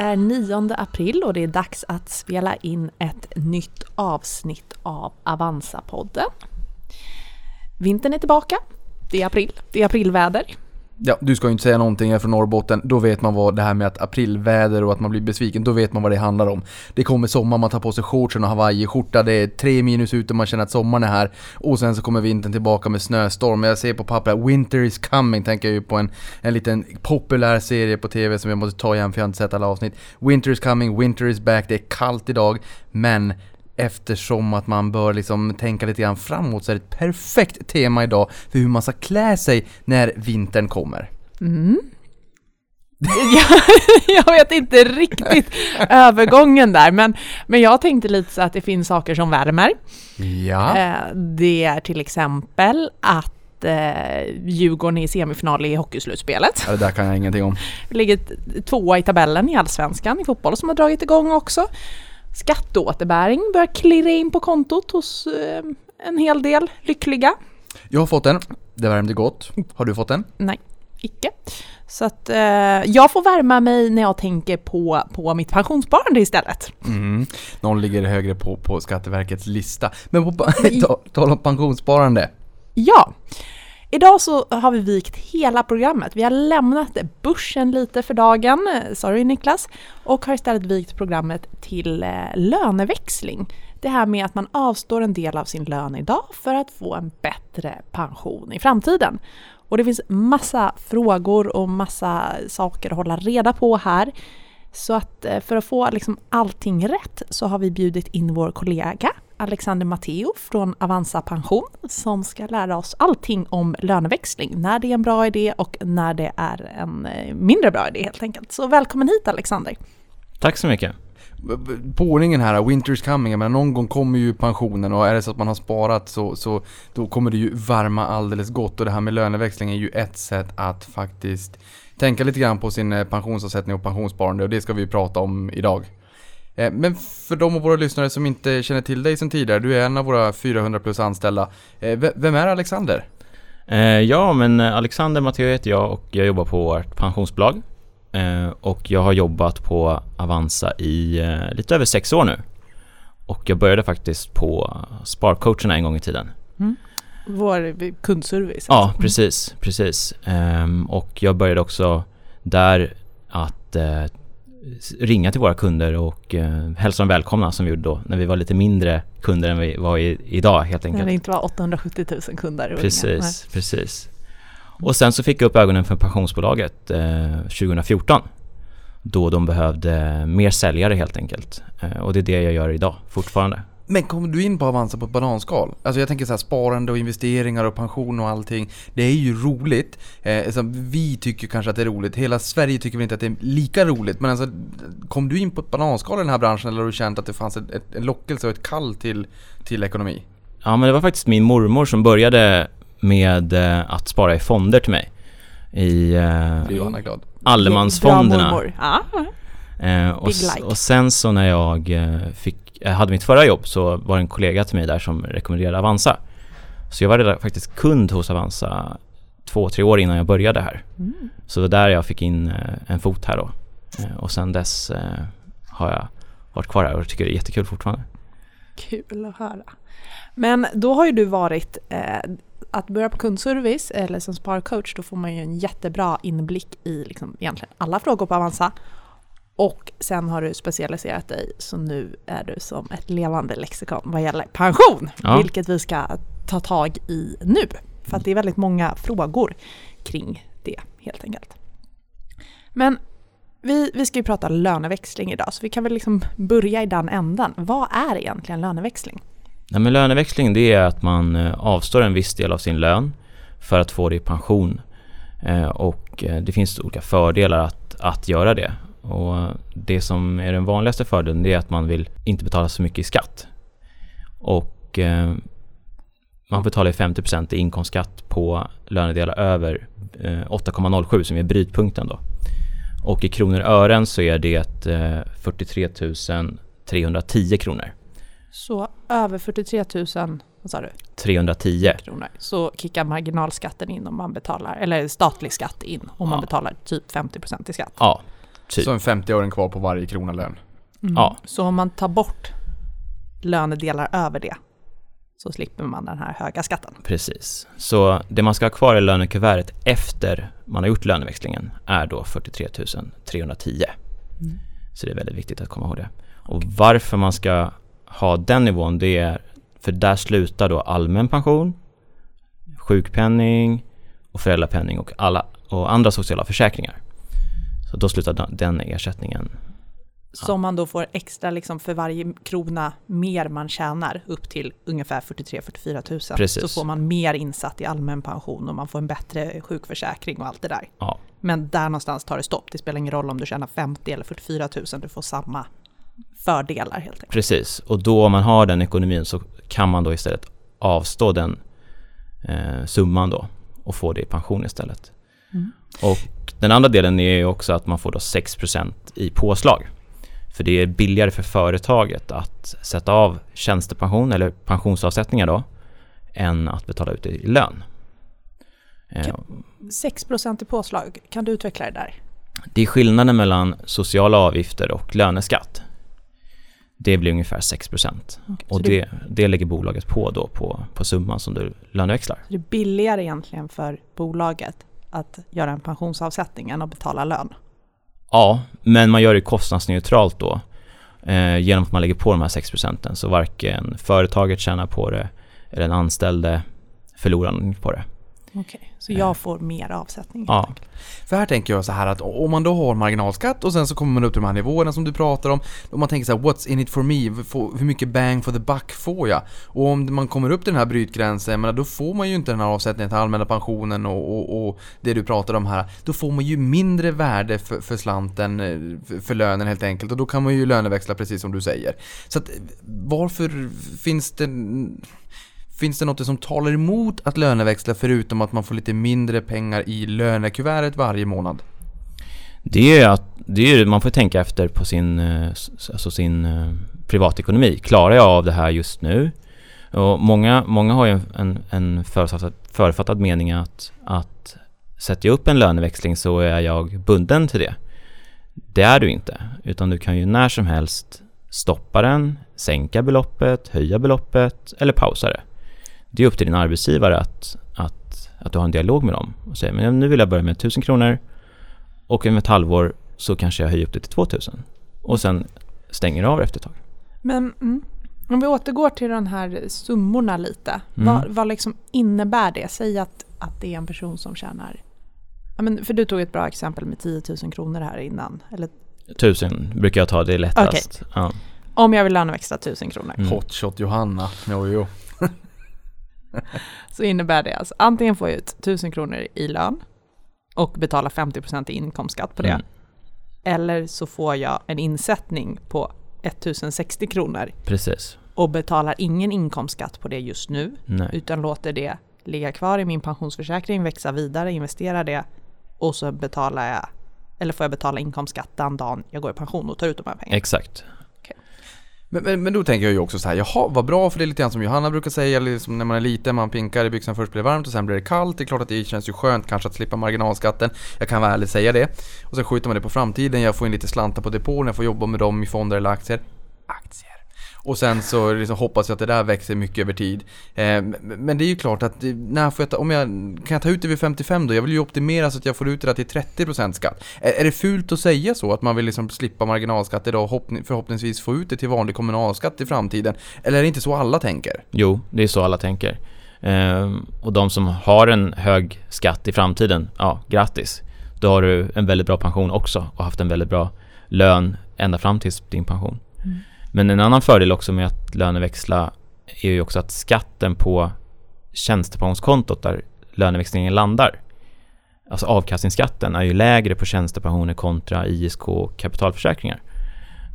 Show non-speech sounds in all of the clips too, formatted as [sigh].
Det är 9 april och det är dags att spela in ett nytt avsnitt av Avanza-podden. Vintern är tillbaka. Det är april. Det är aprilväder. Ja, du ska ju inte säga någonting, jag är från Norrbotten. Då vet man vad det här med att aprilväder och att man blir besviken, då vet man vad det handlar om. Det kommer sommar, man tar på sig shortsen och hawaiiskjorta, det är tre minus ute, man känner att sommaren är här. Och sen så kommer vintern tillbaka med snöstorm. Jag ser på pappret, Winter is coming, tänker jag ju på en, en liten populär serie på TV som jag måste ta igen för jag har inte sett alla avsnitt. Winter is coming, winter is back, det är kallt idag, men Eftersom att man bör liksom tänka lite grann framåt så är det ett perfekt tema idag för hur man ska klä sig när vintern kommer. Mm. [laughs] [laughs] jag vet inte riktigt övergången där, men, men jag tänkte lite så att det finns saker som värmer. Ja. Eh, det är till exempel att eh, Djurgården är i semifinal i hockeyslutspelet. ja, det där kan jag ingenting om. Vi ligger tvåa i tabellen i Allsvenskan i fotboll som har dragit igång också. Skatteåterbäring börjar klirra in på kontot hos eh, en hel del lyckliga. Jag har fått en. Det värmde gott. Har du fått en? Nej, icke. Så att eh, jag får värma mig när jag tänker på, på mitt pensionssparande istället. Mm. Någon ligger högre på, på Skatteverkets lista. Men på [laughs] ta, tal om pensionssparande. Ja. Idag så har vi vikt hela programmet. Vi har lämnat börsen lite för dagen, sorry Niklas, och har istället vikt programmet till eh, löneväxling. Det här med att man avstår en del av sin lön idag för att få en bättre pension i framtiden. Och det finns massa frågor och massa saker att hålla reda på här. Så att eh, för att få liksom allting rätt så har vi bjudit in vår kollega Alexander Matteo från Avanza Pension som ska lära oss allting om löneväxling, när det är en bra idé och när det är en eh, mindre bra idé helt enkelt. Så välkommen hit Alexander! Tack så mycket! På ordningen här, Winter's coming, men någon gång kommer ju pensionen och är det så att man har sparat så, så då kommer det ju varma alldeles gott och det här med löneväxling är ju ett sätt att faktiskt tänka lite grann på sin eh, pensionsavsättning och pensionssparande och det ska vi prata om idag. Eh, men för de av våra lyssnare som inte känner till dig sedan tidigare, du är en av våra 400 plus anställda. Eh, vem är Alexander? Ja, men Alexander Matteo heter jag och jag jobbar på vårt pensionsbolag. Och jag har jobbat på Avanza i lite över sex år nu. Och jag började faktiskt på Sparcoacherna en gång i tiden. Mm. Vår kundservice. Ja, alltså. precis, precis. Ehm, och jag började också där att eh, ringa till våra kunder och eh, hälsa dem välkomna som vi gjorde då när vi var lite mindre kunder än vi var i, idag helt enkelt. När det inte var 870 000 kunder. Precis, precis. Och sen så fick jag upp ögonen för pensionsbolaget eh, 2014 då de behövde mer säljare helt enkelt. Eh, och det är det jag gör idag fortfarande. Men kommer du in på Avanza på ett bananskal? Alltså jag tänker så här, sparande och investeringar och pension och allting. Det är ju roligt. Eh, alltså, vi tycker kanske att det är roligt. Hela Sverige tycker väl inte att det är lika roligt. Men alltså, kom du in på ett bananskal i den här branschen eller har du känt att det fanns ett, ett, en lockelse och ett kall till, till ekonomi? Ja men det var faktiskt min mormor som började med eh, att spara i fonder till mig. I eh, allemansfonderna. Ja. Eh, och, like. och sen så när jag eh, fick hade mitt förra jobb så var det en kollega till mig där som rekommenderade Avanza. Så jag var redan faktiskt kund hos Avanza två, tre år innan jag började här. Mm. Så det var där jag fick in eh, en fot här då. Eh, och sen dess har jag varit kvar här och tycker det är jättekul fortfarande. Kul att höra. Men då har ju du varit, eh, att börja på kundservice eller som sparcoach, då får man ju en jättebra inblick i liksom egentligen alla frågor på Avanza och sen har du specialiserat dig så nu är du som ett levande lexikon vad gäller pension. Ja. Vilket vi ska ta tag i nu. För att det är väldigt många frågor kring det helt enkelt. Men vi, vi ska ju prata löneväxling idag så vi kan väl liksom börja i den ändan. Vad är egentligen löneväxling? Nej, men löneväxling det är att man eh, avstår en viss del av sin lön för att få det i pension. Eh, och eh, det finns olika fördelar att, att göra det. Och det som är den vanligaste fördelen det är att man vill inte betala så mycket i skatt. Och eh, man betalar 50% i inkomstskatt på lönedelar över eh, 8,07 som är brytpunkten då. Och i kronor och ören så är det eh, 43 310 kronor. Så över 43 000, vad sa du? 310 kronor. Så kickar marginalskatten in om man betalar, eller statlig skatt in om ja. man betalar typ 50% i skatt. Ja, Typ. Så en 50 ören kvar på varje krona lön. Mm. Ja. Så om man tar bort lönedelar över det så slipper man den här höga skatten. Precis. Så det man ska ha kvar i lönekuvertet efter man har gjort löneväxlingen är då 43 310. Mm. Så det är väldigt viktigt att komma ihåg det. Och varför man ska ha den nivån det är för där slutar då allmän pension, sjukpenning och föräldrapenning och, alla, och andra sociala försäkringar. Så då slutar den- ersättningen. Som man då får extra liksom för varje krona mer man tjänar upp till ungefär 43-44 tusen. Precis. Så får man mer insatt i allmän pension och man får en bättre sjukförsäkring och allt det där. Ja, Men där någonstans tar det stopp. Det spelar ingen roll om du tjänar 50 eller 44 tusen. Du får samma fördelar helt enkelt. Precis, och då om man har den ekonomin så kan man då istället avstå den eh, summan då och få det i pension istället. Mm. Och den andra delen är ju också att man får då 6% i påslag. För det är billigare för företaget att sätta av tjänstepension eller pensionsavsättningar då än att betala ut det i lön. Eh, Kan- 6% i påslag. Kan du utveckla det där? Det är skillnaden mellan sociala avgifter och löneskatt. Det blir ungefär 6% och så det- det, det lägger bolaget på då på, på summan som du löneväxlar. Det är billigare egentligen för bolaget att göra en pensionsavsättning än att betala lön. Ja, men man gör det kostnadsneutralt då eh, genom att man lägger på de här 6 procenten. så varken företaget tjänar på det eller den anställde förlorar någonting på det. Okej, så jag får mer avsättning. Ja, enkelt. För här tänker jag så här att om man då har marginalskatt och sen så kommer man upp till de här nivåerna som du pratar om. Om man tänker så här, what's in it for me? Hur mycket bang for the buck får jag? Och om man kommer upp till den här brytgränsen, men då får man ju inte den här avsättningen till allmänna pensionen och, och, och det du pratar om här. Då får man ju mindre värde för, för slanten, eh, för, för lönen helt enkelt. Och då kan man ju löneväxla precis som du säger. Så att varför finns det Finns det något som talar emot att löneväxla förutom att man får lite mindre pengar i lönekuvertet varje månad? det är att det är, man får tänka efter på sin, eh, alltså sin eh, privatekonomi. Klarar jag av det här just nu? Och många, många har ju en, en, en förutfattad, förutfattad mening att, att sätter jag upp en löneväxling så är jag bunden till det. Det är du inte, utan du kan ju när som helst stoppa den, sänka beloppet, höja beloppet eller pausa det. Det är upp till din arbetsgivare att, att, att du har en dialog med dem och säger men nu vill jag börja med 1000 kronor och om ett halvår så kanske jag höjer upp det till 2000 och sen stänger av efter ett tag. Men mm, om vi återgår till de här summorna lite. Mm. Vad, vad liksom innebär det? Säg att, att det är en person som tjänar... Ja, men för du tog ett bra exempel med 10 000 kronor här innan. Eller, 1000 brukar jag ta, det är lättast. Ja. om jag vill löneväxla 1000 kronor Mm. Hotshot Johanna. Jo, jo. [laughs] så innebär det alltså antingen får jag ut 1000 kronor i lön och betalar 50% i inkomstskatt på det. Mm. Eller så får jag en insättning på 1060 kronor Precis. och betalar ingen inkomstskatt på det just nu Nej. utan låter det ligga kvar i min pensionsförsäkring, växa vidare, investera det och så betalar jag, eller får jag betala inkomstskatt den dagen jag går i pension och tar ut de här pengarna. Exakt. Men, men, men då tänker jag ju också så här, jaha vad bra för det är lite grann som Johanna brukar säga, liksom när man är liten, man pinkar i byxan först blir det varmt och sen blir det kallt. Det är klart att det känns ju skönt kanske att slippa marginalskatten. Jag kan väl ärligt säga det. Och sen skjuter man det på framtiden, jag får in lite slantar på depån, jag får jobba med dem i fonder eller aktier. Och sen så liksom hoppas jag att det där växer mycket över tid. Eh, men- det är ju klart att det- när får jag ta, om jag, kan jag ta ut det vid 55 då? Jag vill ju optimera så att jag får ut det där till 30% skatt. Är, är det fult att säga så? Att man vill liksom slippa marginalskatt idag och hoppni- förhoppningsvis få ut det till vanlig kommunalskatt i framtiden? Eller är det inte så alla tänker? Jo, det är så alla tänker. Ehm, och de som har en hög skatt i framtiden, ja, grattis. Då har du en väldigt bra pension också och haft en väldigt bra lön ända fram till din pension. Mm. Men en annan fördel också med att löneväxla är ju också att skatten på tjänstepensionskontot där löneväxlingen landar, alltså avkastningsskatten är ju lägre på tjänstepensioner kontra ISK och kapitalförsäkringar.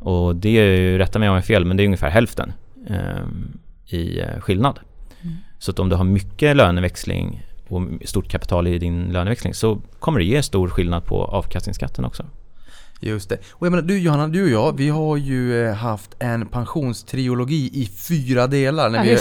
Och det är ju, rätta mig om jag har fel, men det är ungefär hälften ehm, i eh, skillnad. Mm. Så att om du har mycket löneväxling och stort kapital i din löneväxling så kommer det ge stor skillnad på avkastningsskatten också. Just det. Och jag menar, du Johanna, du och jag, vi har ju eh, haft en pensionstriologi i fyra delar när, Ja,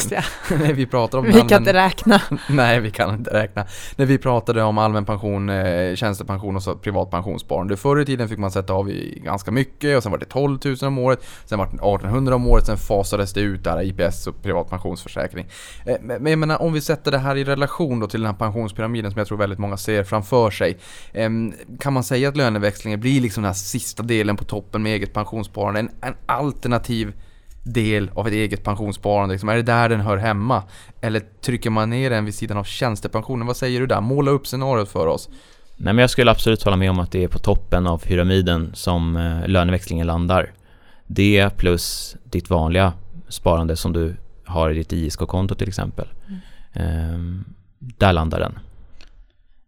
vi, [laughs] när vi pratar om Vi kan inte räkna. [laughs] Nej, vi kan inte räkna. När vi pratade om allmän pension, eh, tjänstepension och så privat pensionssparande. Förr i tiden fick man sätta av i ganska mycket och sen var det 12 000 om året. Sen var det 1800 om året, sen fasades det ut där IPS och privat pensionsförsäkring. Eh, men, jag menar om vi sätter det här i relation då till den här pensionspyramiden som jag tror väldigt många ser framför sig. Em, kan man säga att löneväxlingen blir liksom den här sista delen på toppen med eget pensionssparande? En, en alternativ del av ett eget pensionssparande? Liksom, är det där den hör hemma? Eller trycker man ner den vid sidan av tjänstepensionen? Vad säger du där? Måla upp scenariot för oss. Nej men jag skulle absolut hålla med om att det är på toppen av pyramiden som eh, löneväxlingen landar. Det plus ditt vanliga sparande som du har i ditt ISK-konto till exempel. Ehm, där landar den.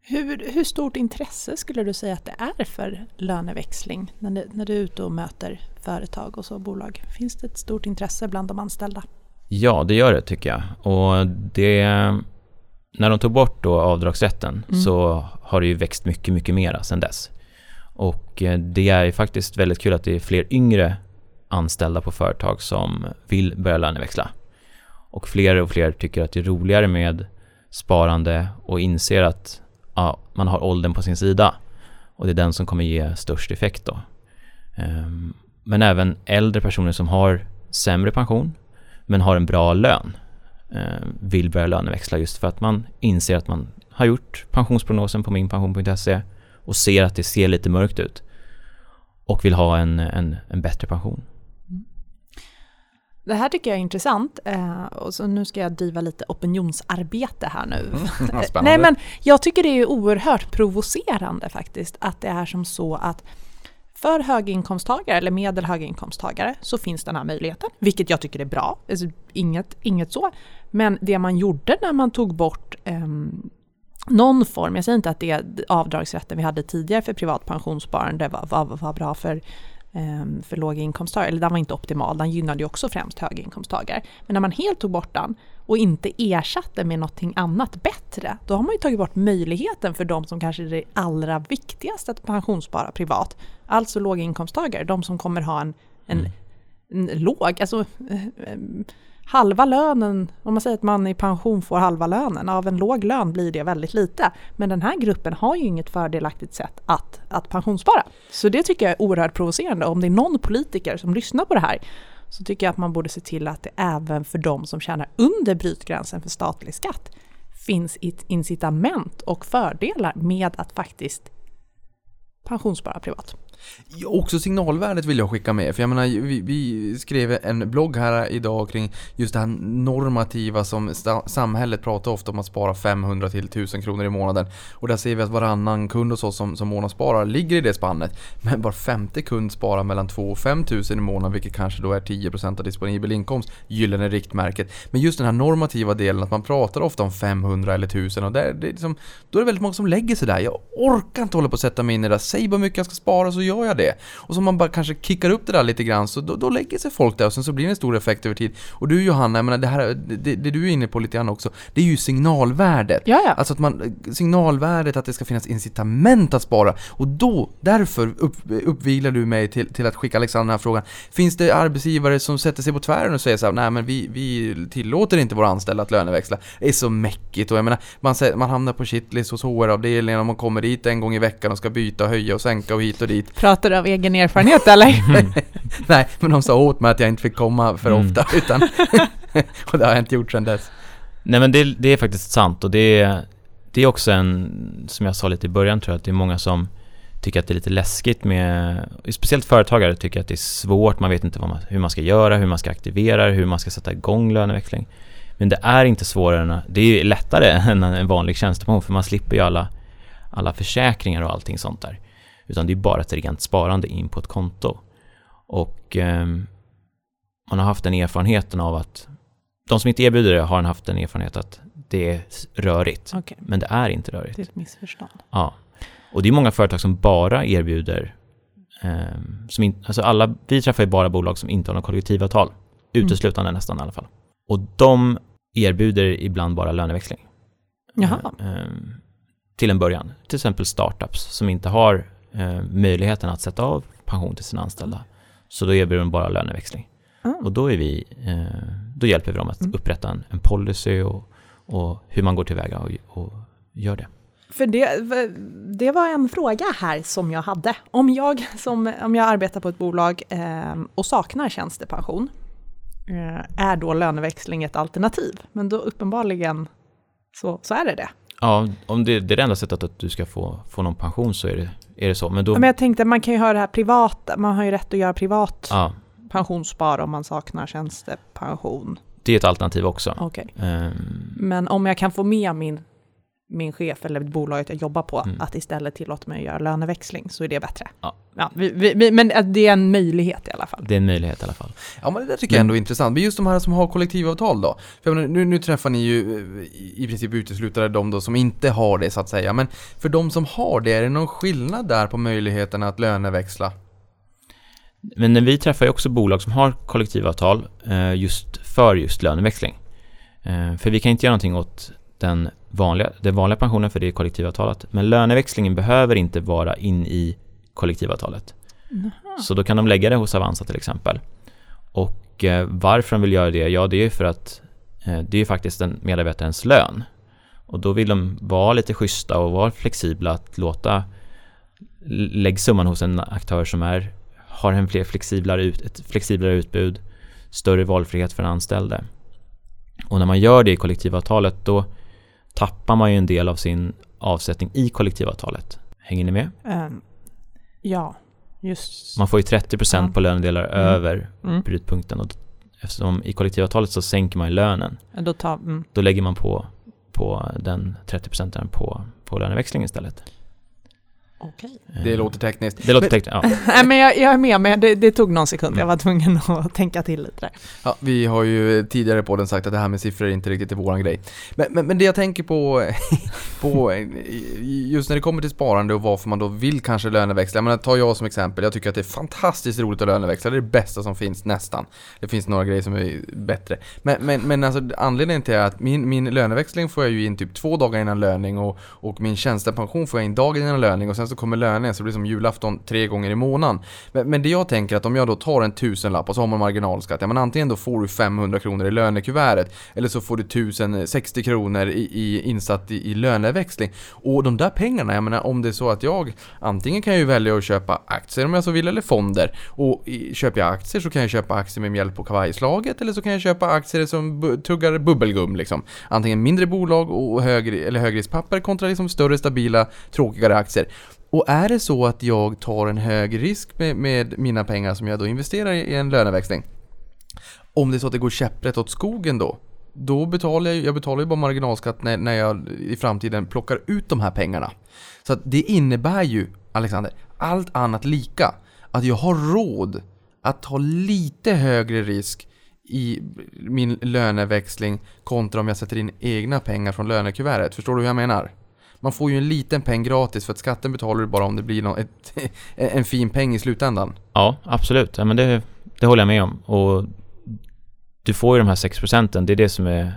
Hur, hur stort intresse skulle du säga att det är för löneväxling när du, när du är ute och möter företag och så bolag? Finns det ett stort intresse bland de anställda? Ja, det gör det tycker jag. Och det... När de tog bort då avdragsrätten Mm. så har det ju växt mycket, mycket mera sedan dess. Och eh, det är ju faktiskt väldigt kul att det är fler yngre anställda på företag som vill börja löneväxla. Och fler och fler tycker att det är roligare med sparande och inser att ja, man har åldern på sin sida. Och det är den som kommer ge störst effekt då. Ehm, men även äldre personer som har sämre pension men har en bra lön ehm, vill börja löneväxla just för att man inser att man har gjort pensionsprognosen på minpension.se och ser att det ser lite mörkt ut och vill ha en, en, en bättre pension. Det här tycker jag är intressant eh, och så nu ska jag driva lite opinionsarbete här nu. [laughs] Spännande. Nej men jag tycker det är oerhört provocerande faktiskt att det är som så att för höginkomsttagare eller medel höginkomsttagare så finns den här möjligheten, vilket jag tycker är bra. Alltså, inget, inget så. Men det man gjorde när man tog bort ehm, någon form, jag säger inte att det avdragsrätten vi hade tidigare för privat pensionssparande var, var, var bra för, för låga inkomsttagare, eller den var inte optimal, den gynnade ju också främst höginkomsttagare. Men när man helt tog bort den och inte ersatte med någonting annat bättre, då har man ju tagit bort möjligheten för de som kanske är det allra viktigaste att pensionsspara privat. Alltså låginkomsttagare, de som kommer ha en, en, en låg, alltså eh, eh, halva lönen, om man säger att man i pension får halva lönen, av en låg lön blir det väldigt lite. Men den här gruppen har ju inget fördelaktigt sätt att, att pensionsspara. Så det tycker jag är oerhört provocerande. Om det är någon politiker som lyssnar på det här så tycker jag att man borde se till att det även för de som tjänar under brytgränsen för statlig skatt finns ett incitament och fördelar med att faktiskt pensionsspara privat. Ja, också signalvärdet vill jag skicka med. För jag menar, vi, vi skrev en blogg här idag kring just det här normativa som sta- samhället pratar ofta om att spara 500 till 1000 kronor i månaden. Och där ser vi att varannan kund hos oss som, som månadssparar ligger i det spannet. Men var femte kund sparar mellan 2 och 5 i månaden, vilket kanske då är 10% av disponibel inkomst. Gyllene riktmärket. Men just den här normativa delen, att man pratar ofta om 500 eller 1000 och där, det är liksom, då är det väldigt många som lägger sig där. Jag orkar inte hålla på att sätta mig in i det där. Säg bara hur mycket jag ska spara så gör jag det. Och så man bara kanske kickar upp det där lite grann så då, då lägger sig folk där och sen så blir det en stor effekt över tid. Och du Johanna, jag menar det här, det, det du är inne på lite grann också, det är ju signalvärdet. Ja, ja. Alltså att man, signalvärdet att det ska finnas incitament att spara. Och då, därför upp, uppvilar du mig till, till att skicka Alexander den här frågan. Finns det arbetsgivare som sätter sig på tvären och säger så här, nej men vi, vi tillåter inte våra anställda att löneväxla. Det är så mäckigt och jag menar, man, man hamnar på shitlist hos HR-avdelningen och man kommer dit en gång i veckan och ska byta, höja och sänka och hit och dit. Pratar du av egen erfarenhet eller? [laughs] Nej, men de sa åt mig att jag inte fick komma för Mm. ofta utan [laughs] och det har jag inte gjort sedan dess. Nej men det, det är faktiskt sant och det är, det är också en, som jag sa lite i början tror jag, att det är många som tycker att det är lite läskigt med, speciellt företagare tycker att det är svårt, man vet inte vad man, hur man ska göra, hur man ska aktivera hur man ska sätta igång löneväxling. Men det är inte svårare än, det är ju lättare [laughs] än en vanlig tjänstepension för man slipper ju alla, alla försäkringar och allting sånt där. Utan det är bara ett rent sparande in på ett konto. Och ehm, man har haft den erfarenheten av att de som inte erbjuder det har haft en erfarenhet att det är rörigt. Okej, Men det är inte rörigt. det är ett missförstånd. Ja. Och det är många företag som bara erbjuder, ehm, som in, alltså alla, vi träffar ju bara bolag som inte har något kollektivavtal. Uteslutande nästan i alla fall. Och de erbjuder ibland bara löneväxling. Jaha. Ehm, till en början. Till exempel startups som inte har eh, möjligheten att sätta av pension till sina anställda. Så då erbjuder de bara löneväxling. Mm. Och då, är vi, eh, då hjälper vi dem att Mm. upprätta en, en policy och, och hur man går tillväga och, och gör det. För det, det var en fråga här som jag hade. Om jag, som, om jag arbetar på ett bolag eh, och saknar tjänstepension, eh, är då löneväxling ett alternativ? Men då uppenbarligen så, så är det det. Ja, om det, det är det enda sättet att du ska få, få någon pension så är det, är det så. Men då, Men jag tänkte, man kan ju ha det här privata, man har ju rätt att göra privat ja, pensionsspar om man saknar tjänstepension. det är ett alternativ också. Okej. Ehm, Men om jag kan få med min, min chef eller bolaget jag jobbar på Mm. att istället tillåta mig att göra löneväxling så är det bättre. Ja. vi, vi, vi, men att det är en möjlighet i alla fall. det är en möjlighet i alla fall. Ja men det där tycker jag ändå är intressant. Men just de här som har kollektivavtal då? För menar, nu, nu träffar ni ju eh, i princip uteslutare de då som inte har det så att säga. Men för de som har det, är det någon skillnad där på möjligheten att löneväxla? Men när vi träffar ju också bolag som har kollektivavtal eh, just för just löneväxling. Eh, för vi kan inte göra någonting åt den vanliga, den vanliga pensionen för det är kollektivavtalet. Men löneväxlingen behöver inte vara in i kollektivavtalet. Så då kan de lägga det hos Avanza till exempel. Och eh, varför de vill göra det? Ja, det är ju för att eh, det är ju faktiskt en medarbetarens lön. Och då vill de vara lite schyssta och vara flexibla att låta lägg summan hos en aktör som är, har en fler flexiblare ut, ett flexiblare utbud, större valfrihet för den anställde. Och när man gör det i kollektivavtalet då tappar man ju en del av sin avsättning i kollektivavtalet. Hänger ni med? Ehm, ja, just... Man får ju 30% Ja. på lönedelar Mm. över Mm. brytpunkten och eftersom i kollektivavtalet så sänker man ju lönen, Då tar, mm. då lägger man på, på den 30% på, på löneväxling istället. Okej. Det låter tekniskt. det låter tekniskt, ja. [laughs] Nej men jag, jag är med, men det, det tog någon sekund. Jag var tvungen [laughs] att tänka till lite där. Ja, vi har ju tidigare på den sagt att det här med siffror är inte riktigt är våran grej. Men, men, men det jag tänker på, [laughs] på just när det kommer till sparande och varför man då vill kanske löneväxla. Jag menar, ta jag som exempel. Jag tycker att det är fantastiskt roligt att löneväxla. Det är det bästa som finns nästan. Det finns några grejer som är bättre. Men, men, men alltså anledningen till att min, min löneväxling får jag ju in typ två dagar innan löning och, och min tjänstepension får jag in dagen innan löning och sen så kommer lönen så det blir som julafton tre gånger i månaden. Men, men det jag tänker att om jag då tar en tusenlapp och så har man marginalskatt, ja men antingen då får du 500 kronor i lönekuvertet eller så får du 1060 kronor i, i insatt i, i löneväxling. Och de där pengarna, jag menar om det är så att jag antingen kan jag ju välja att köpa aktier om jag så vill eller fonder. Och i, köper jag aktier så kan jag köpa aktier med mjälp på kavajslaget eller så kan jag köpa aktier som bu- tuggar bubbelgum liksom. Antingen mindre bolag och högre, eller högriskpapper kontra liksom större stabila tråkigare aktier. Och är det så att jag tar en hög risk med, med mina pengar som jag då investerar i en löneväxling. Om det är så att det går käpprätt åt skogen då. Då betalar jag, jag betalar ju bara marginalskatt när, när jag i framtiden plockar ut de här pengarna. Så att det innebär ju, Alexander, allt annat lika. Att jag har råd att ta lite högre risk i min löneväxling kontra om jag sätter in egna pengar från lönekuvertet. Förstår du hur jag menar? Man får ju en liten peng gratis för att skatten betalar du bara om det blir någon, ett, [laughs] en fin peng i slutändan. Ja, absolut. Ja, men det, det håller jag med om. Och du får ju de här 6 procenten. Det är det som är...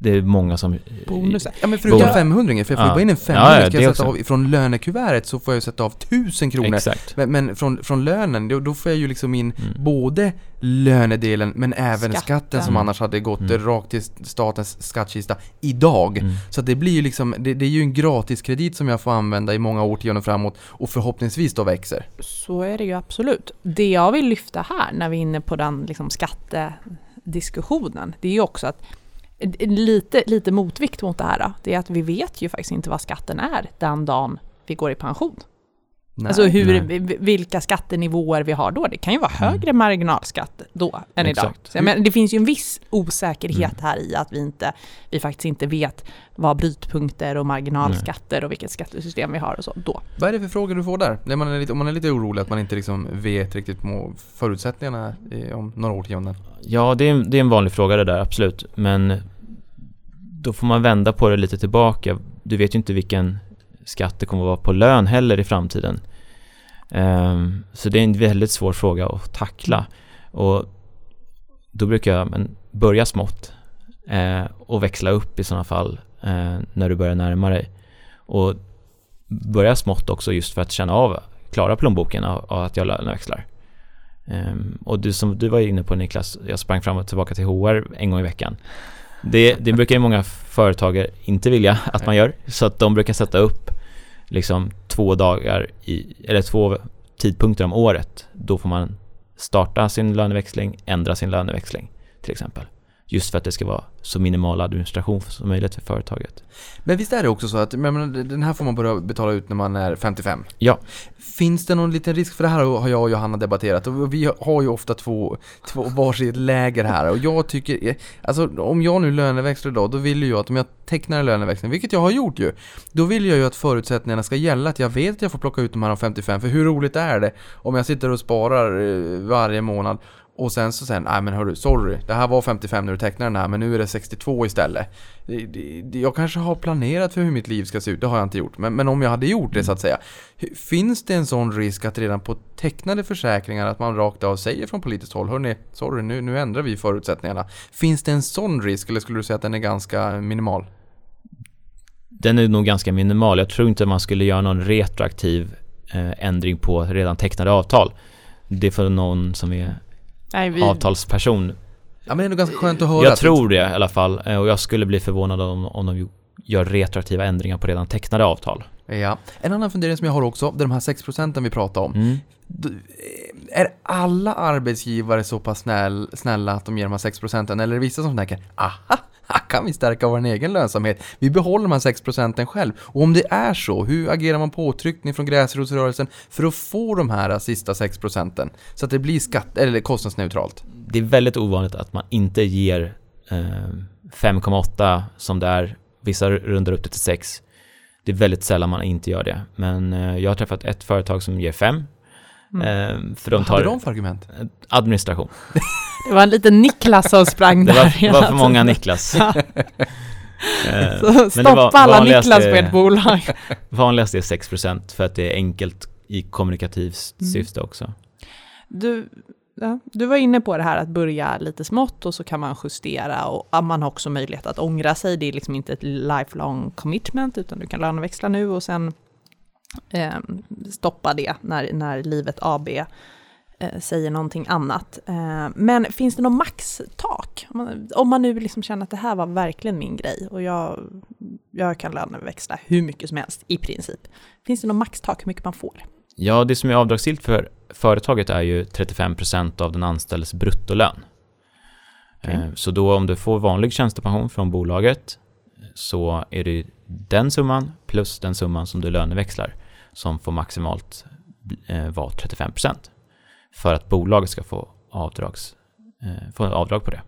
Det är många som... Bonusen. Ja men förutom Bonus. 500 för jag får ju Ja. bara in en Ja, 500 ja, ska det jag sätta också. av, från lönekuvertet så får jag sätta av 1000 kronor. Exakt. Men, men från, från lönen, då, då får jag ju liksom in Mm. både lönedelen men även skatten, Skatten. som annars hade gått Mm. rakt till statens skattkista idag. Mm. Så att det blir ju liksom, det, det är ju en gratiskredit som jag får använda i många årtionden framåt och förhoppningsvis då växer. Så är det ju absolut. Det jag vill lyfta här när vi är inne på den liksom, skattediskussionen, det är ju också att lite, lite motvikt mot det här, det är att vi vet ju faktiskt inte vad skatten är den dagen vi går i pension. Nej. alltså hur, nej. vi- vilka skattenivåer vi har då. Det kan ju vara Mm. högre marginalskatt då än idag. Exakt. Så jag menar, det finns ju en viss osäkerhet Mm. här i att vi, inte, vi faktiskt inte vet vad brytpunkter och marginalskatter och vilket skattesystem vi har och så då. Vad är det för frågor du får där? När man är lite, om man är lite orolig att man inte liksom vet riktigt förutsättningarna i, om några årtionden. Ja, det är, det är en vanlig fråga det där, absolut. Men då får man vända på det lite tillbaka. Du vet ju inte vilken skatt det kommer att vara på lön heller i framtiden. Ehm, så det är en väldigt svår fråga att tackla. Och då brukar jag men, börja smått eh, och växla upp i sådana fall eh, när du börjar närma dig. Och börja smått också just för att känna av klara plånboken av, av att jag löneväxlar. Um, och du som du var inne på Niklas, jag sprang fram och tillbaka till HR en gång i veckan. Det, det brukar ju många företagare inte vilja att man gör, så att de brukar sätta upp liksom två dagar i, eller två tidpunkter om året. Då får man starta sin löneväxling, ändra sin löneväxling till exempel. Just för att det ska vara så minimal administration som möjligt för företaget. Men visst är det också så att men, den här får man börja betala ut när man är 55? Ja. Finns det någon liten risk, för det här har jag och Johanna debatterat och vi har ju ofta två, två varsitt läger här och jag tycker, alltså om jag nu löneväxlar idag, då vill ju jag att om jag tecknar en löneväxling, vilket jag har gjort ju, då vill jag ju att förutsättningarna ska gälla, att jag vet att jag får plocka ut de här 55, för hur roligt är det om jag sitter och sparar eh, varje månad och sen så säger han, nej men hörru, sorry, det här var 55 när du tecknade den här, men nu är det 62 istället. Jag kanske har planerat för hur mitt liv ska se ut, det har jag inte gjort. Men, men om jag hade gjort det så att säga, finns det en sån risk att redan på tecknade försäkringar att man rakt av säger från politiskt håll, hörni, sorry, nu, nu ändrar vi förutsättningarna. Finns det en sån risk, eller skulle du säga att den är ganska minimal? Den är nog ganska minimal. Jag tror inte man skulle göra någon retroaktiv eh, ändring på redan tecknade avtal. Det är för någon som är Nej, vi... avtalsperson. Ja men det är nog ganska skönt att höra. Jag tror det i alla fall eh, och jag skulle bli förvånad om, om de gör retroaktiva ändringar på redan tecknade avtal. Ja. En annan fundering som jag har också, det är de här 6 procenten vi pratar om. Mm. Är alla arbetsgivare så pass snäll, snälla att de ger de här 6 procenten? Eller är det vissa som tänker, aha, här [laughs] kan vi stärka vår egen lönsamhet. Vi behåller de här 6 procenten själv. Och om det är så, hur agerar man påtryckning från gräsrotsrörelsen för att få de här sista 6 procenten? Så att det blir skatt, eller kostnadsneutralt. Det är väldigt ovanligt att man inte ger eh, 5,8 som det är. Vissa rundar upp det till 6. Det är väldigt sällan man inte gör det. Men eh, jag har träffat ett företag som ger 5 Mm. Eh, för de Vad tar hade de för argument? Administration. [laughs] Det var en liten Niklas som sprang där. Det var, var för många Niklas. [laughs] Så stoppa alla Niklas på ett bolag. [laughs] vanligast är 6% för att det är enkelt i kommunikativt mm. syfte också. Du, ja, du var inne på det här att börja lite smått och så kan man justera och man har också möjlighet att ångra sig. Det är liksom inte ett lifelong commitment utan du kan löneväxla nu och sen eh, stoppa det när, när livet AB eh, säger någonting annat. Eh, men finns det något maxtak? Om man, om man nu liksom känner att det här var verkligen min grej och jag, jag kan löneväxla hur mycket som helst i princip. Finns det något maxtak hur mycket man får? Ja, det som är avdragsgillt för företaget är ju 35% av den anställdes bruttolön. Okay. Eh, så då om du får vanlig tjänstepension från bolaget så är det den summan plus den summan som du löneväxlar som får maximalt eh, vara 35% för att bolaget ska få, avdrags, eh, få avdrag på det.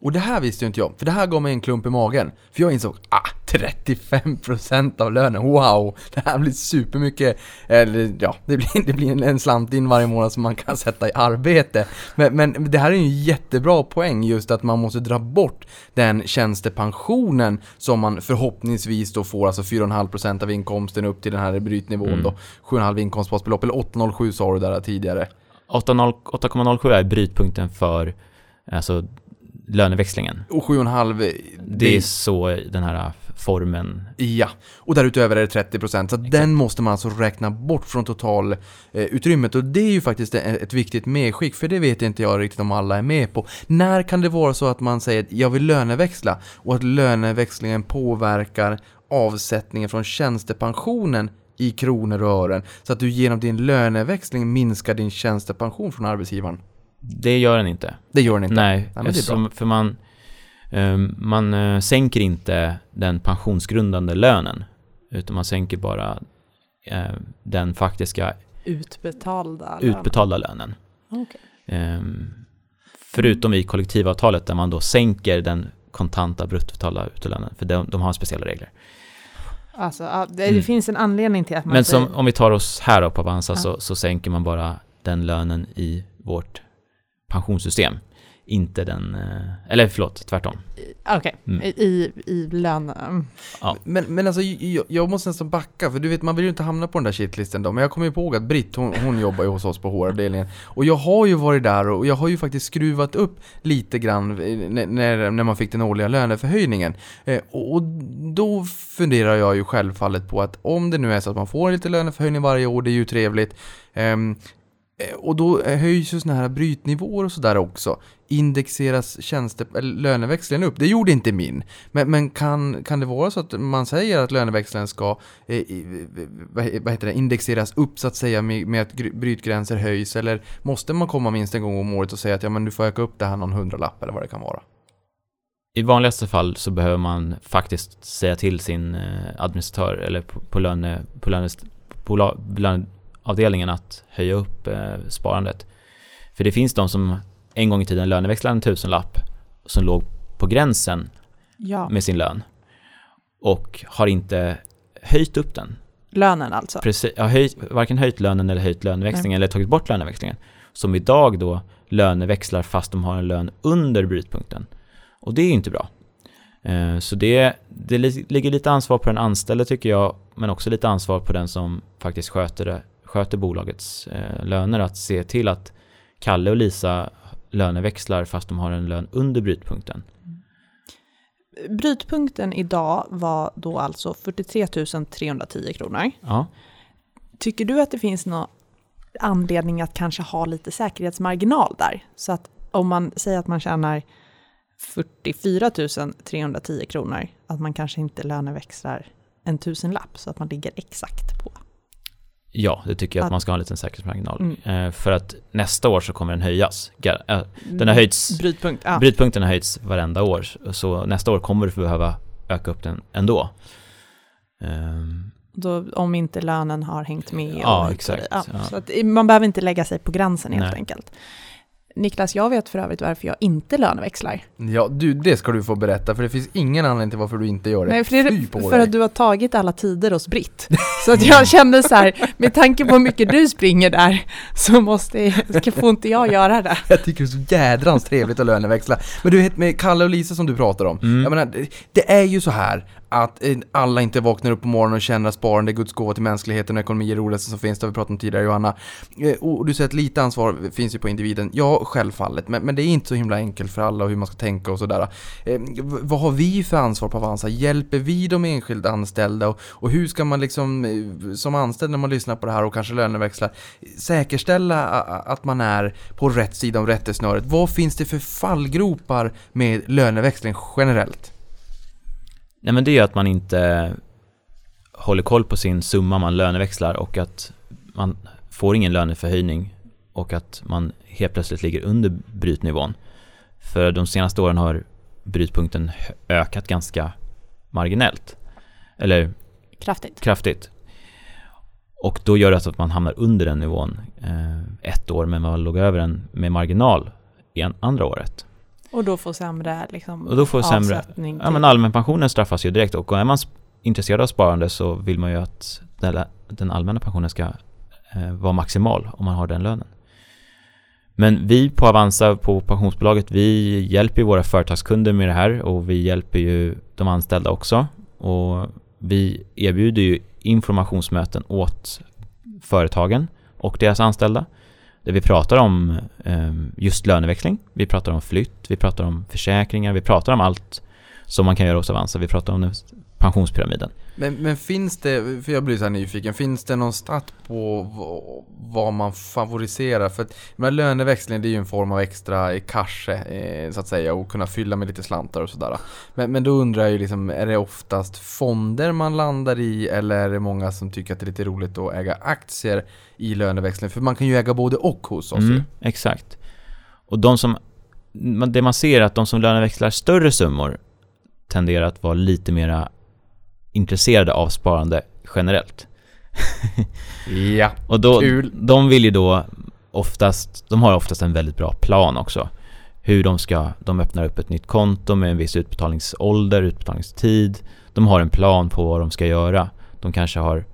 Och det här visste ju inte jag, för det här gav mig en klump i magen. För jag insåg, ah, 35% av lönen, wow! Det här blir supermycket, eller ja, det blir, det blir en slant in varje månad som man kan sätta i arbete. Men, men det här är ju en jättebra poäng, just att man måste dra bort den tjänstepensionen som man förhoppningsvis då får, alltså 4,5% av inkomsten upp till den här brytnivån mm. då. 7,5 inkomstbasbelopp, eller 8,07 sa du där tidigare. 8,07 är brytpunkten för alltså löneväxlingen. Och 7,5 det, det är så den här formen. Ja, och därutöver är det 30%. Så Exakt. den måste man alltså räkna bort från totalutrymmet. Eh, och det är ju faktiskt ett viktigt medskick, för det vet inte jag riktigt om alla är med på. När kan det vara så att man säger att jag vill löneväxla och att löneväxlingen påverkar avsättningen från tjänstepensionen i kronor och ören så att du genom din löneväxling minskar din tjänstepension från arbetsgivaren? Det gör den inte. Det gör den inte? Nej, ja, eftersom, för man, um, man uh, sänker inte den pensionsgrundande lönen, utan man sänker bara uh, den faktiska utbetalda, utbetalda lönen. Okay. Um, förutom i kollektivavtalet där man då sänker den kontanta bruttobetalda utlönen, för de, de har speciella regler. Alltså, det, mm. finns en anledning till att man Men som, säger... om vi tar oss här då på Avanza ja. så, så sänker man bara den lönen i vårt pensionssystem. inte den, eh, eller förlåt, tvärtom. Okej, Mm. i, i lön... mm. Ja. Men, men alltså, jag, jag måste nästan backa, för du vet, man vill ju inte hamna på den där shitlisten då. Men jag kommer ju ihåg att Britt, hon, hon jobbar ju hos oss på HR-avdelningen. Och jag har ju varit där och jag har ju faktiskt skruvat upp lite grann eh, när, när, man fick den årliga löneförhöjningen. Eh, och och då funderar jag ju självfallet på att om det nu är så att man får lite löneförhöjning varje år, det är ju trevligt. Eh, och då eh, höjs ju sådana här brytnivåer och sådär också. Indexeras tjänste, eller löneväxlingen upp. Det gjorde inte min. Men, men kan, kan det vara så att man säger att löneväxlingen ska eh, vad heter det, indexeras upp så att säga med, med att brytgränser höjs? Eller måste man komma minst en gång om året och säga att ja, men du får öka upp det här någon hundralapp eller vad det kan vara? I vanligaste fall så behöver man faktiskt säga till sin eh, administratör eller på, på, löne, på, lönest, på löneavdelningen att höja upp eh, sparandet. För det finns de som en gång i tiden löneväxlade en tusenlapp som låg på gränsen Ja, med sin lön och har inte höjt upp den. lönen alltså. Precis, har höjt, varken höjt lönen eller höjt löneväxlingen eller tagit bort löneväxlingen. Som idag då löneväxlar fast de har en lön under brytpunkten. Och det är ju inte bra. Eh, Så det, det li- ligger lite ansvar på den anställde tycker jag, men också lite ansvar på den som faktiskt sköter, det, sköter bolagets eh, löner att se till att Kalle och Lisa löneväxlar fast de har en lön under brytpunkten. Brytpunkten idag var då alltså 43 310 kronor. Ja, Tycker du att det finns någon anledning att kanske ha lite säkerhetsmarginal där? Så att om man säger att man tjänar 44 310 kronor, att man kanske inte löneväxlar en tusenlapp så att man ligger exakt på. Ja det tycker jag att Att- man ska ha en liten säkerhetsmarginal. Mm. Eh, För att nästa år så kommer den höjas. Äh, Den har höjts Brytpunkt, ja. Brytpunkten har höjts varenda år, så nästa år kommer du behöva öka upp den ändå. Ehm, Då, om inte lönen har hängt med. Ja, exakt. Ja, ja. Så man behöver inte lägga sig på gränsen helt Nej. enkelt. Niklas, jag vet för övrigt varför jag inte löneväxlar. Ja, du, det ska du få berätta, för det finns ingen anledning till varför du inte gör det. Nej, för, det är på för dig. att du har tagit alla tider hos Britt. [laughs] Så att jag kände så här, med tanke på hur mycket du springer där, så måste, ska- får inte jag göra det. [laughs] Jag tycker det är så jädrans trevligt att löneväxla. Men du med Kalle och Lisa som du pratar om. Mm. Jag menar, det är ju så här att alla inte vaknar upp på morgonen och känner att sparande är Guds gåva till mänskligheten och ekonomi är det roligaste som finns. Det har vi pratat om tidigare Johanna. Eh, och du säger att lite ansvar finns ju på individen. Ja, självfallet. Men, men det är inte så himla enkelt för alla och hur man ska tänka och sådär. Eh, vad har vi för ansvar på Avanza? Hjälper vi de enskilda anställda? Och, och hur ska man liksom eh, som anställd när man lyssnar på det här och kanske löneväxlar säkerställa att man är på rätt sida om rättesnöret? Vad finns det för fallgropar med löneväxling generellt? Nej men det är att man inte håller koll på sin summa man löneväxlar och att man får ingen löneförhöjning och att man helt plötsligt ligger under brytnivån. För de senaste åren har brytpunkten ökat ganska marginellt. Eller Kraftigt. kraftigt. Och då gör det alltså att man hamnar under den nivån eh, ett år, men man låg över den med marginal i en, andra året. Och då får sämre liksom, Och då får sämre- avsättning. Ja till- men allmänpensionen straffas ju direkt och är man intresserad av sparande så vill man ju att den, den allmänna pensionen ska eh, vara maximal om man har den lönen. Men vi på Avanza, på pensionsbolaget, vi hjälper ju våra företagskunder med det här och vi hjälper ju de anställda också. Och vi erbjuder ju informationsmöten åt företagen och deras anställda. Där vi pratar om eh, just löneväxling, vi pratar om flytt, vi pratar om försäkringar, vi pratar om allt som man kan göra hos Avanza. Vi pratar om pensionspyramiden. Men, men finns det, för jag blir så här nyfiken, finns det någon stat på vad, man favoriserar? För att, men löneväxling det är ju en form av extra cash eh, så att säga och kunna fylla med lite slantar och sådär. Men, men då undrar jag ju liksom, är det oftast fonder man landar i eller är det många som tycker att det är lite roligt att äga aktier i löneväxling? För man kan ju äga både och hos oss ju. Mm, exakt. Och de som, det man ser är att de som löneväxlar större summor tenderar att vara lite mera intresserade av sparande generellt. Ja. [laughs] Och då, Kul. de vill ju då oftast, de har oftast en väldigt bra plan också. Hur de ska, de öppnar upp ett nytt konto med en viss utbetalningsålder, utbetalningstid. De har en plan på vad de ska göra. De kanske har,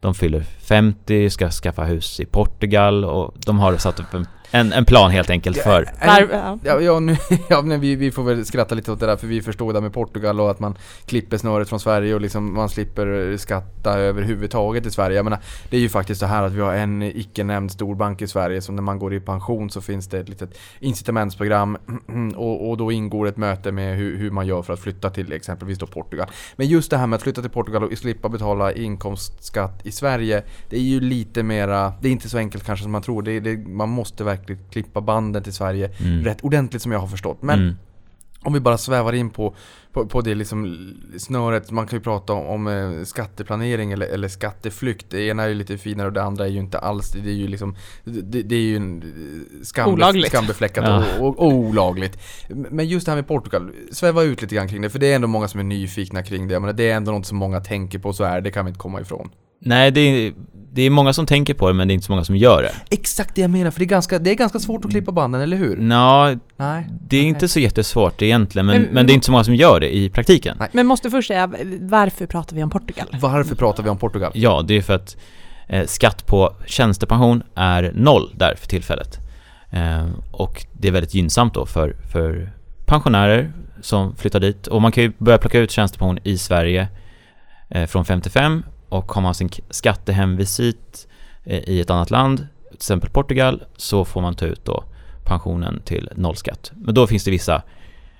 de fyller 50, ska skaffa hus i Portugal och de har satt upp en en, en plan helt enkelt för... Där, ja. Ja, ja, nu, [laughs] ja men vi, vi får väl skratta lite åt det där för vi förstår det där med Portugal och att man klipper snöret från Sverige och liksom man slipper skatta överhuvudtaget i Sverige. Jag menar, det är ju faktiskt så här att vi har en icke nämnd storbank i Sverige som när man går i pension så finns det ett litet incitamentsprogram [clears throat] och, och då ingår ett möte med hur, hur man gör för att flytta till exempelvis då Portugal. Men just det här med att flytta till Portugal och slippa betala inkomstskatt i Sverige, det är ju lite mera, det är inte så enkelt kanske som man tror. Det, det, man måste verkligen klippa banden till Sverige Mm. rätt ordentligt som jag har förstått. Men Mm. om vi bara svävar in på, på, på det liksom snöret, man kan ju prata om, om eh, skatteplanering eller, eller skatteflykt. Det ena är ju lite finare och det andra är ju inte alls, det är ju liksom, det, det är ju en eh, skam, Olagligt. skambefläckat Ja. och, och, och olagligt. Men just det här med Portugal, sväva ut lite grann kring det, för det är ändå många som är nyfikna kring det. Menar, det är ändå något som många tänker på, så är det, det kan vi inte komma ifrån. Nej, det är, det är många som tänker på det men det är inte så många som gör det. Exakt det jag menar, för det är ganska, det är ganska svårt att klippa banden, eller hur? Nå, Nej. det är inte så jättesvårt egentligen men, Men- men det är inte så många som gör det i praktiken. Nej. Men måste först säga, varför pratar vi om Portugal? Varför pratar vi om Portugal? Ja, det är för att eh, skatt på tjänstepension är noll där för tillfället. Eh, och det är väldigt gynnsamt då för, för pensionärer som flyttar dit. Och man kan ju börja plocka ut tjänstepension i Sverige eh, från 55 och har man sin skattehemvisit eh, i ett annat land, till exempel Portugal, så får man ta ut då pensionen till nollskatt. Men då finns det vissa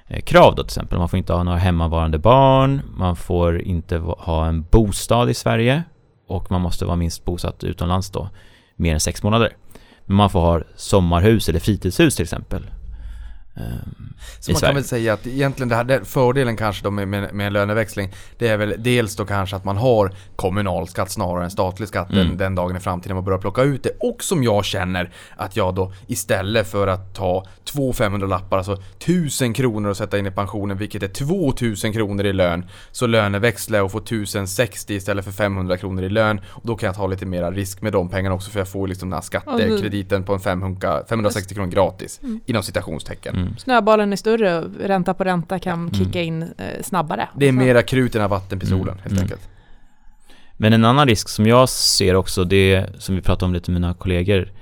eh, krav då till exempel. Man får inte ha några hemmavarande barn, man får inte ha en bostad i Sverige och man måste vara minst bosatt utomlands då mer än sex månader. Men man får ha sommarhus eller fritidshus till exempel. Ehm, Så man Sverige. kan väl säga att egentligen det här, fördelen kanske då med, med, med en löneväxling Det är väl dels då kanske att man har kommunalskatt snarare än statlig skatt den, Mm. den dagen i framtiden man börjar plocka ut det Och som jag känner att jag då istället för att ta två 500 lappar alltså 1000 kronor att sätta in i pensionen vilket är 2000 kronor i lön Så löneväxlar jag och får 1060 istället för 500 kronor i lön Och då kan jag ta lite mera risk med de pengarna också för jag får liksom den här skattekrediten på en 500, 560 kronor gratis Inom citationstecken Mm. Snöbollen är större och ränta på ränta kan kicka in eh, snabbare. Det är mera krut än vattenpistolen Mm, helt mm. enkelt. Men en annan risk som jag ser också, det som vi pratade om lite med mina kollegor,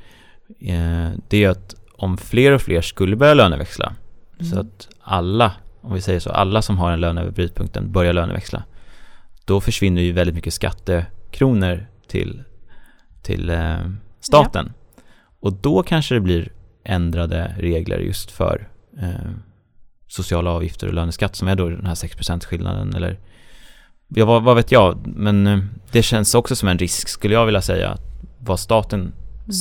eh, det är att om fler och fler skulle börja löneväxla, så Mm. att alla, om vi säger så, alla som har en lön över brytpunkten börjar löneväxla, då försvinner ju väldigt mycket skattekronor till, till eh, staten. Och då kanske det blir ändrade regler just för eh, sociala avgifter och löneskatt som är då den här 6% skillnaden eller Ja, vad, vad vet jag, men eh, det känns också som en risk skulle jag vilja säga, vad staten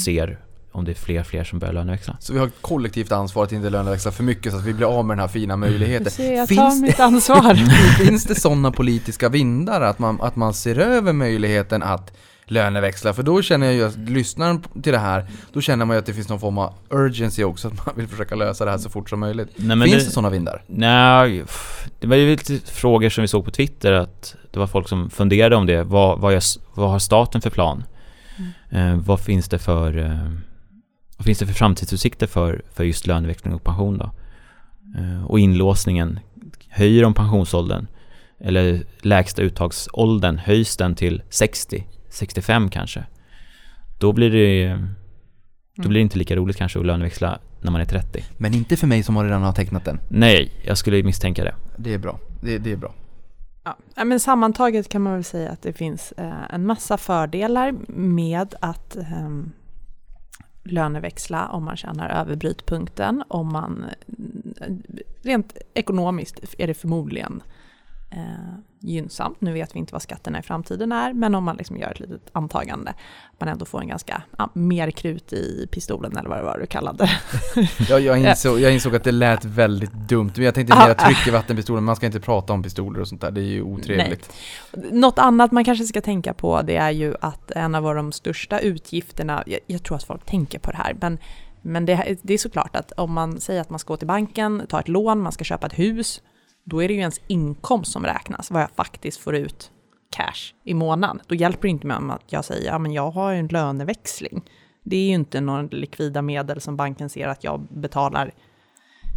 ser om det är fler och fler som börjar löneväxla. Så vi har ett kollektivt ansvar att inte löneväxla för mycket så att vi blir av med den här fina möjligheten. Du ser, jag Finns tar det- mitt ansvar. [laughs] Finns det sådana politiska vindar att man, att man ser över möjligheten att löneväxla? För då känner jag ju att lyssnaren till det här, då känner man ju att det finns någon form av urgency också, [laughs] att man vill försöka lösa det här så fort som möjligt. Nej, men finns det, det, sådana vindar? Nej, det var ju lite frågor som vi såg på Twitter att det var folk som funderade om det. Vad, vad, gör, vad har staten för plan? Eh, vad finns det för eh, vad finns det för framtidsutsikter för, för just löneväxling och pension då? Eh, och inlåsningen, höjer de pensionsåldern? Eller lägsta uttagsåldern, höjs den till 60, 65 kanske? Då blir det då blir det inte lika roligt kanske att löneväxla när man är 30. Men inte för mig som redan har tecknat den. Nej, jag skulle misstänka det. Det är bra. Det, det är bra. Ja, men sammantaget kan man väl säga att det finns eh, en massa fördelar med att ehm, löneväxla om man tjänar över brytpunkten. Om man, eh, rent ekonomiskt är det förmodligen eh, gynnsamt. Nu vet vi inte vad skatterna i framtiden är, men om man liksom gör ett litet antagande, man ändå får en ganska, ja, mer krut i pistolen eller vad det var du kallade det. Jag, [laughs] insåg, jag insåg att det lät väldigt dumt. Men jag tänkte mera tryck i vattenpistolen. Man ska inte prata om pistoler och sånt där. Det är ju otrevligt. Något annat man kanske ska tänka på det är ju att en av de största utgifterna, jag, jag tror att folk tänker på det här, men, men det, det är såklart att om man säger att man ska gå till banken, ta ett lån, man ska köpa ett hus, då är det ju ens inkomst som räknas, vad jag faktiskt får ut cash i månaden. Då hjälper det inte med att jag säger, ja men jag har ju en löneväxling. Det är ju inte någon likvida medel som banken ser att jag betalar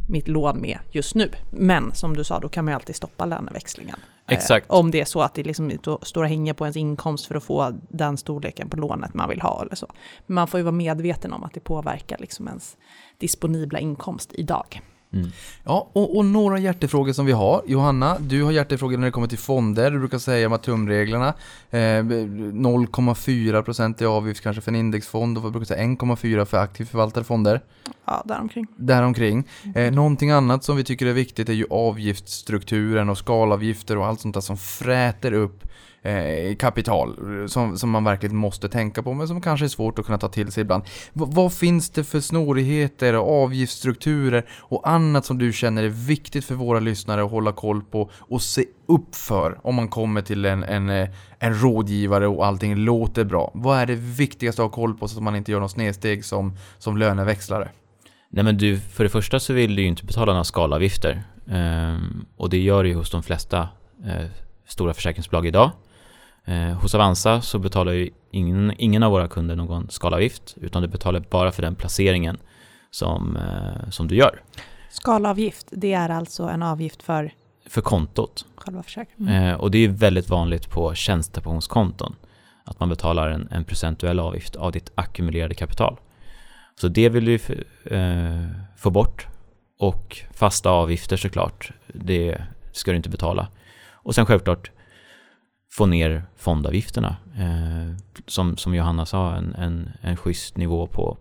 mitt lån med just nu. Men som du sa, då kan man ju alltid stoppa löneväxlingen. Exakt. om det är så att det liksom står och hänger på ens inkomst för att få den storleken på lånet man vill ha eller så. Men man får ju vara medveten om att det påverkar liksom ens disponibla inkomst idag. Mm. Ja, och, och några hjärtefrågor som vi har. Johanna, du har hjärtefrågor när det kommer till fonder. Du brukar säga med tumreglerna. Eh, 0,4% i avgift kanske för en indexfond och vad brukar säga 1,4% för aktivt förvaltade fonder. Ja, däromkring. Däromkring. Eh, någonting annat som vi tycker är viktigt är ju avgiftsstrukturen och skalavgifter och allt sånt där som fräter upp eh, kapital som, som man verkligen måste tänka på men som kanske är svårt att kunna ta till sig ibland. V vad finns det för snårigheter, avgiftsstrukturer och annat som du känner är viktigt för våra lyssnare att hålla koll på och se upp för om man kommer till en, en, eh, en rådgivare och allting låter bra? Vad är det viktigaste att ha koll på så att man inte gör något snedsteg som, som löneväxlare? Nej men du, för det första så vill du ju inte betala några skalavgifter. Ehm, och det gör du ju hos de flesta eh, stora försäkringsbolag idag. Eh, hos Avanza så betalar ju ingen, ingen av våra kunder någon skalavgift utan du betalar bara för den placeringen som, eh, som du gör. Skalavgift, det är alltså en avgift för För kontot. själva försäkringen. Eh, och det är väldigt vanligt på tjänstepensionskonton att man betalar en, en procentuell avgift av ditt ackumulerade kapital. Så det vill du f- eh, få bort och fasta avgifter såklart, det ska du inte betala. Och sen självklart få ner fondavgifterna. Eh, som, som Johanna sa, en, en, en schysst nivå på,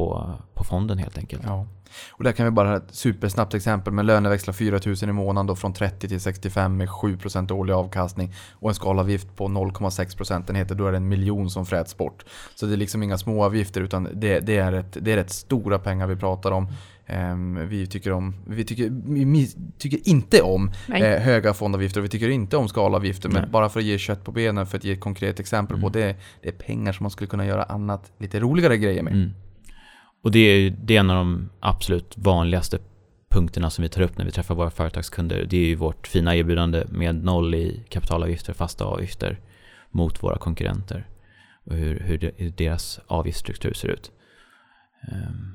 på, på fonden helt enkelt. Ja. Och där kan vi bara ha ett supersnabbt exempel med löneväxla 4 000 i månaden då från 30 till 65 med 7% årlig avkastning och en skalavgift på 0,6 procentenheter. Då är det en miljon som fräts bort. Så det är liksom inga små avgifter utan det, det, är, ett, det är rätt stora pengar vi pratar om. Ehm, vi, tycker om vi, tycker, vi tycker inte om Nej. eh, höga fondavgifter och vi tycker inte om skalavgifter. Men Nej. bara för att ge kött på benen, för att ge ett konkret exempel på Mm. det, det är pengar som man skulle kunna göra annat, lite roligare grejer med. Mm. Och det är, det är en av de absolut vanligaste punkterna som vi tar upp när vi träffar våra företagskunder. Det är ju vårt fina erbjudande med noll i kapitalavgifter, fasta avgifter mot våra konkurrenter och hur, hur, deras avgiftsstruktur ser ut. Ehm.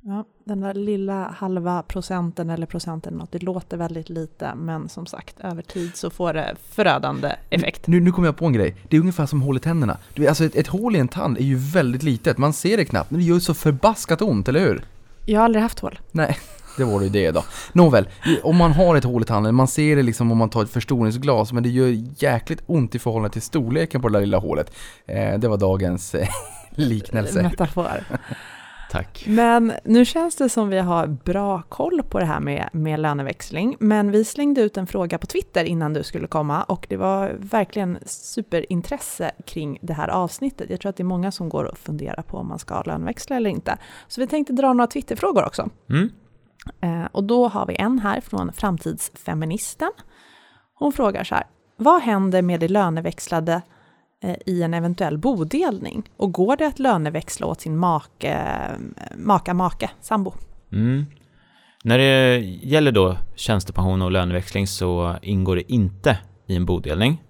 Ja, den där lilla halva procenten eller procenten, något, det låter väldigt lite, men som sagt, över tid så får det förödande effekt. Nu, nu kommer jag på en grej. Det är ungefär som hål i tänderna. Du alltså ett, ett hål i en tand är ju väldigt litet. Man ser det knappt, men det gör ju så förbaskat ont, eller hur? Jag har aldrig haft hål. Nej, [laughs] det var ju det då. Nåväl, om man har ett hål i tanden, man ser det liksom om man tar ett förstoringsglas, men det gör jäkligt ont i förhållande till storleken på det där lilla hålet. Eh, det var dagens eh, [laughs] liknelse. Metafor. Tack. Men nu känns det som vi har bra koll på det här med, med löneväxling. Men vi slängde ut en fråga på Twitter innan du skulle komma och det var verkligen superintresse kring det här avsnittet. Jag tror att det är många som går och funderar på om man ska löneväxla eller inte. Så vi tänkte dra några Twitterfrågor också. Mm. Eh, och då har vi en här från Framtidsfeministen. Hon frågar så här, vad händer med det löneväxlade Eh, i en eventuell bodelning? Och går det att löneväxla åt sin make, eh, maka, make, sambo? Mm. När det gäller då tjänstepension och löneväxling så ingår det inte i en bodelning.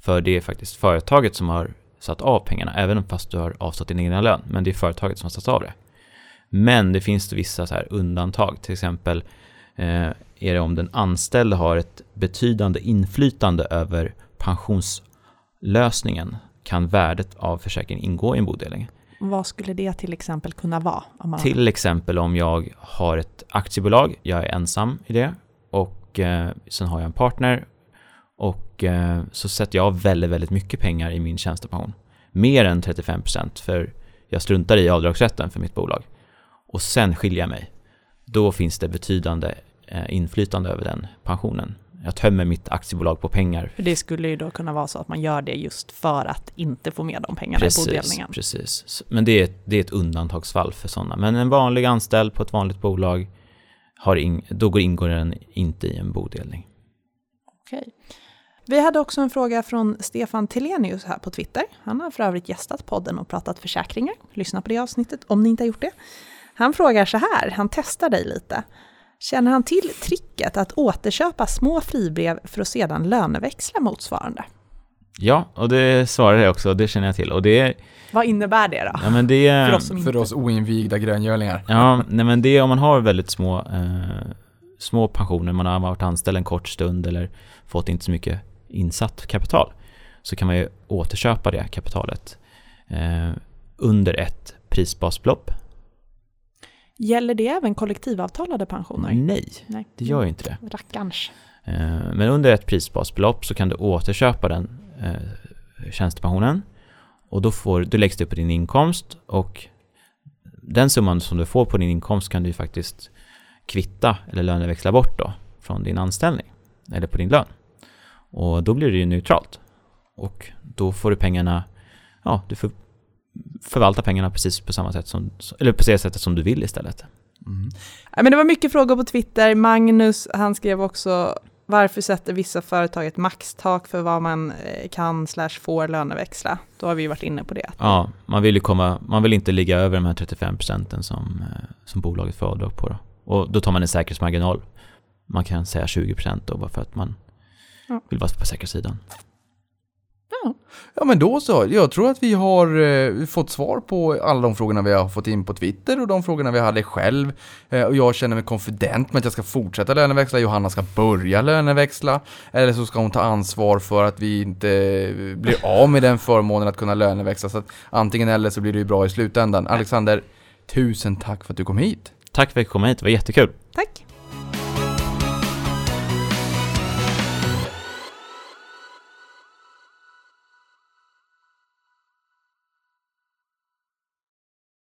För det är faktiskt företaget som har satt av pengarna, även fast du har avsatt din egna lön. Men det är företaget som har satt av det. Men det finns vissa så här undantag, till exempel eh, är det om den anställde har ett betydande inflytande över pensions pensionslösningen kan värdet av försäkringen ingå i en bodelning. Vad skulle det till exempel kunna vara? Man Till exempel om jag har ett aktiebolag, jag är ensam i det och eh, sen har jag en partner och eh, så sätter jag väldigt, väldigt mycket pengar i min tjänstepension. Mer än 35% för jag struntar i avdragsrätten för mitt bolag. Och sen skiljer jag mig. Då finns det betydande eh, inflytande över den pensionen. Jag tömmer mitt aktiebolag på pengar. För det skulle ju då kunna vara så att man gör det just för att inte få med de pengarna i Precis, bodelningen. precis. Men det är, ett- det är ett undantagsfall för sådana. Men en vanlig anställd på ett vanligt bolag, har ing, då går ingår den inte i en bodelning. Okej. Vi hade också en fråga från Stefan Telenius här på Twitter. Han har för övrigt gästat podden och pratat försäkringar. Lyssna på det avsnittet om ni inte har gjort det. Han frågar så här, han testar dig lite. Känner han till tricket att återköpa små fribrev för att sedan löneväxla motsvarande? Ja, och det svarar jag också, det känner jag till. Och det är, Vad innebär det då? ja men det. För oss som inte... För oss oinvigda gröngölingar. Ja, nej men det är om man har väldigt små, eh, små pensioner, man har varit anställd en kort stund eller fått inte så mycket insatt kapital, så kan man ju återköpa det kapitalet eh, under ett prisbasbelopp. Gäller det även kollektivavtalade pensioner? Nej, Nej. det gör ju inte det. Rackarns. Eh, Men under ett prisbasbelopp så kan du återköpa den eh, tjänstepensionen och då, får, då läggs det på din inkomst och den summan som du får på din inkomst kan du faktiskt kvitta eller löneväxla bort då från din anställning eller på din lön. Och då blir det ju neutralt. Och då får du pengarna, ja, du får förvalta pengarna precis på samma sätt som, eller på det sättet som du vill istället. Ja, men det var mycket frågor på Twitter. Magnus, han skrev också varför sätter vissa företag ett maxtak för vad man eh, kan slash får löneväxla? Då har vi ju varit inne på det. Ja, man vill ju komma, man vill inte ligga över de här 35 procenten som, eh, som bolaget får avdrag på då. Och då tar man en säkerhetsmarginal. Man kan säga 20 procent då bara för att man Ja. vill vara på säkra sidan. Ja. Ja men då så, jag tror att vi har eh, fått svar på alla de frågorna vi har fått in på Twitter och de frågorna vi hade själv. Eh, och jag känner mig konfident med att jag ska fortsätta löneväxla, Johanna ska börja löneväxla. Eller så ska hon ta ansvar för att vi inte eh, blir av med den förmånen att kunna löneväxla. Så att antingen eller så blir det ju bra i slutändan. Alexander, tusen tack för att du kom hit. Tack för att jag kom hit, det var jättekul. Tack!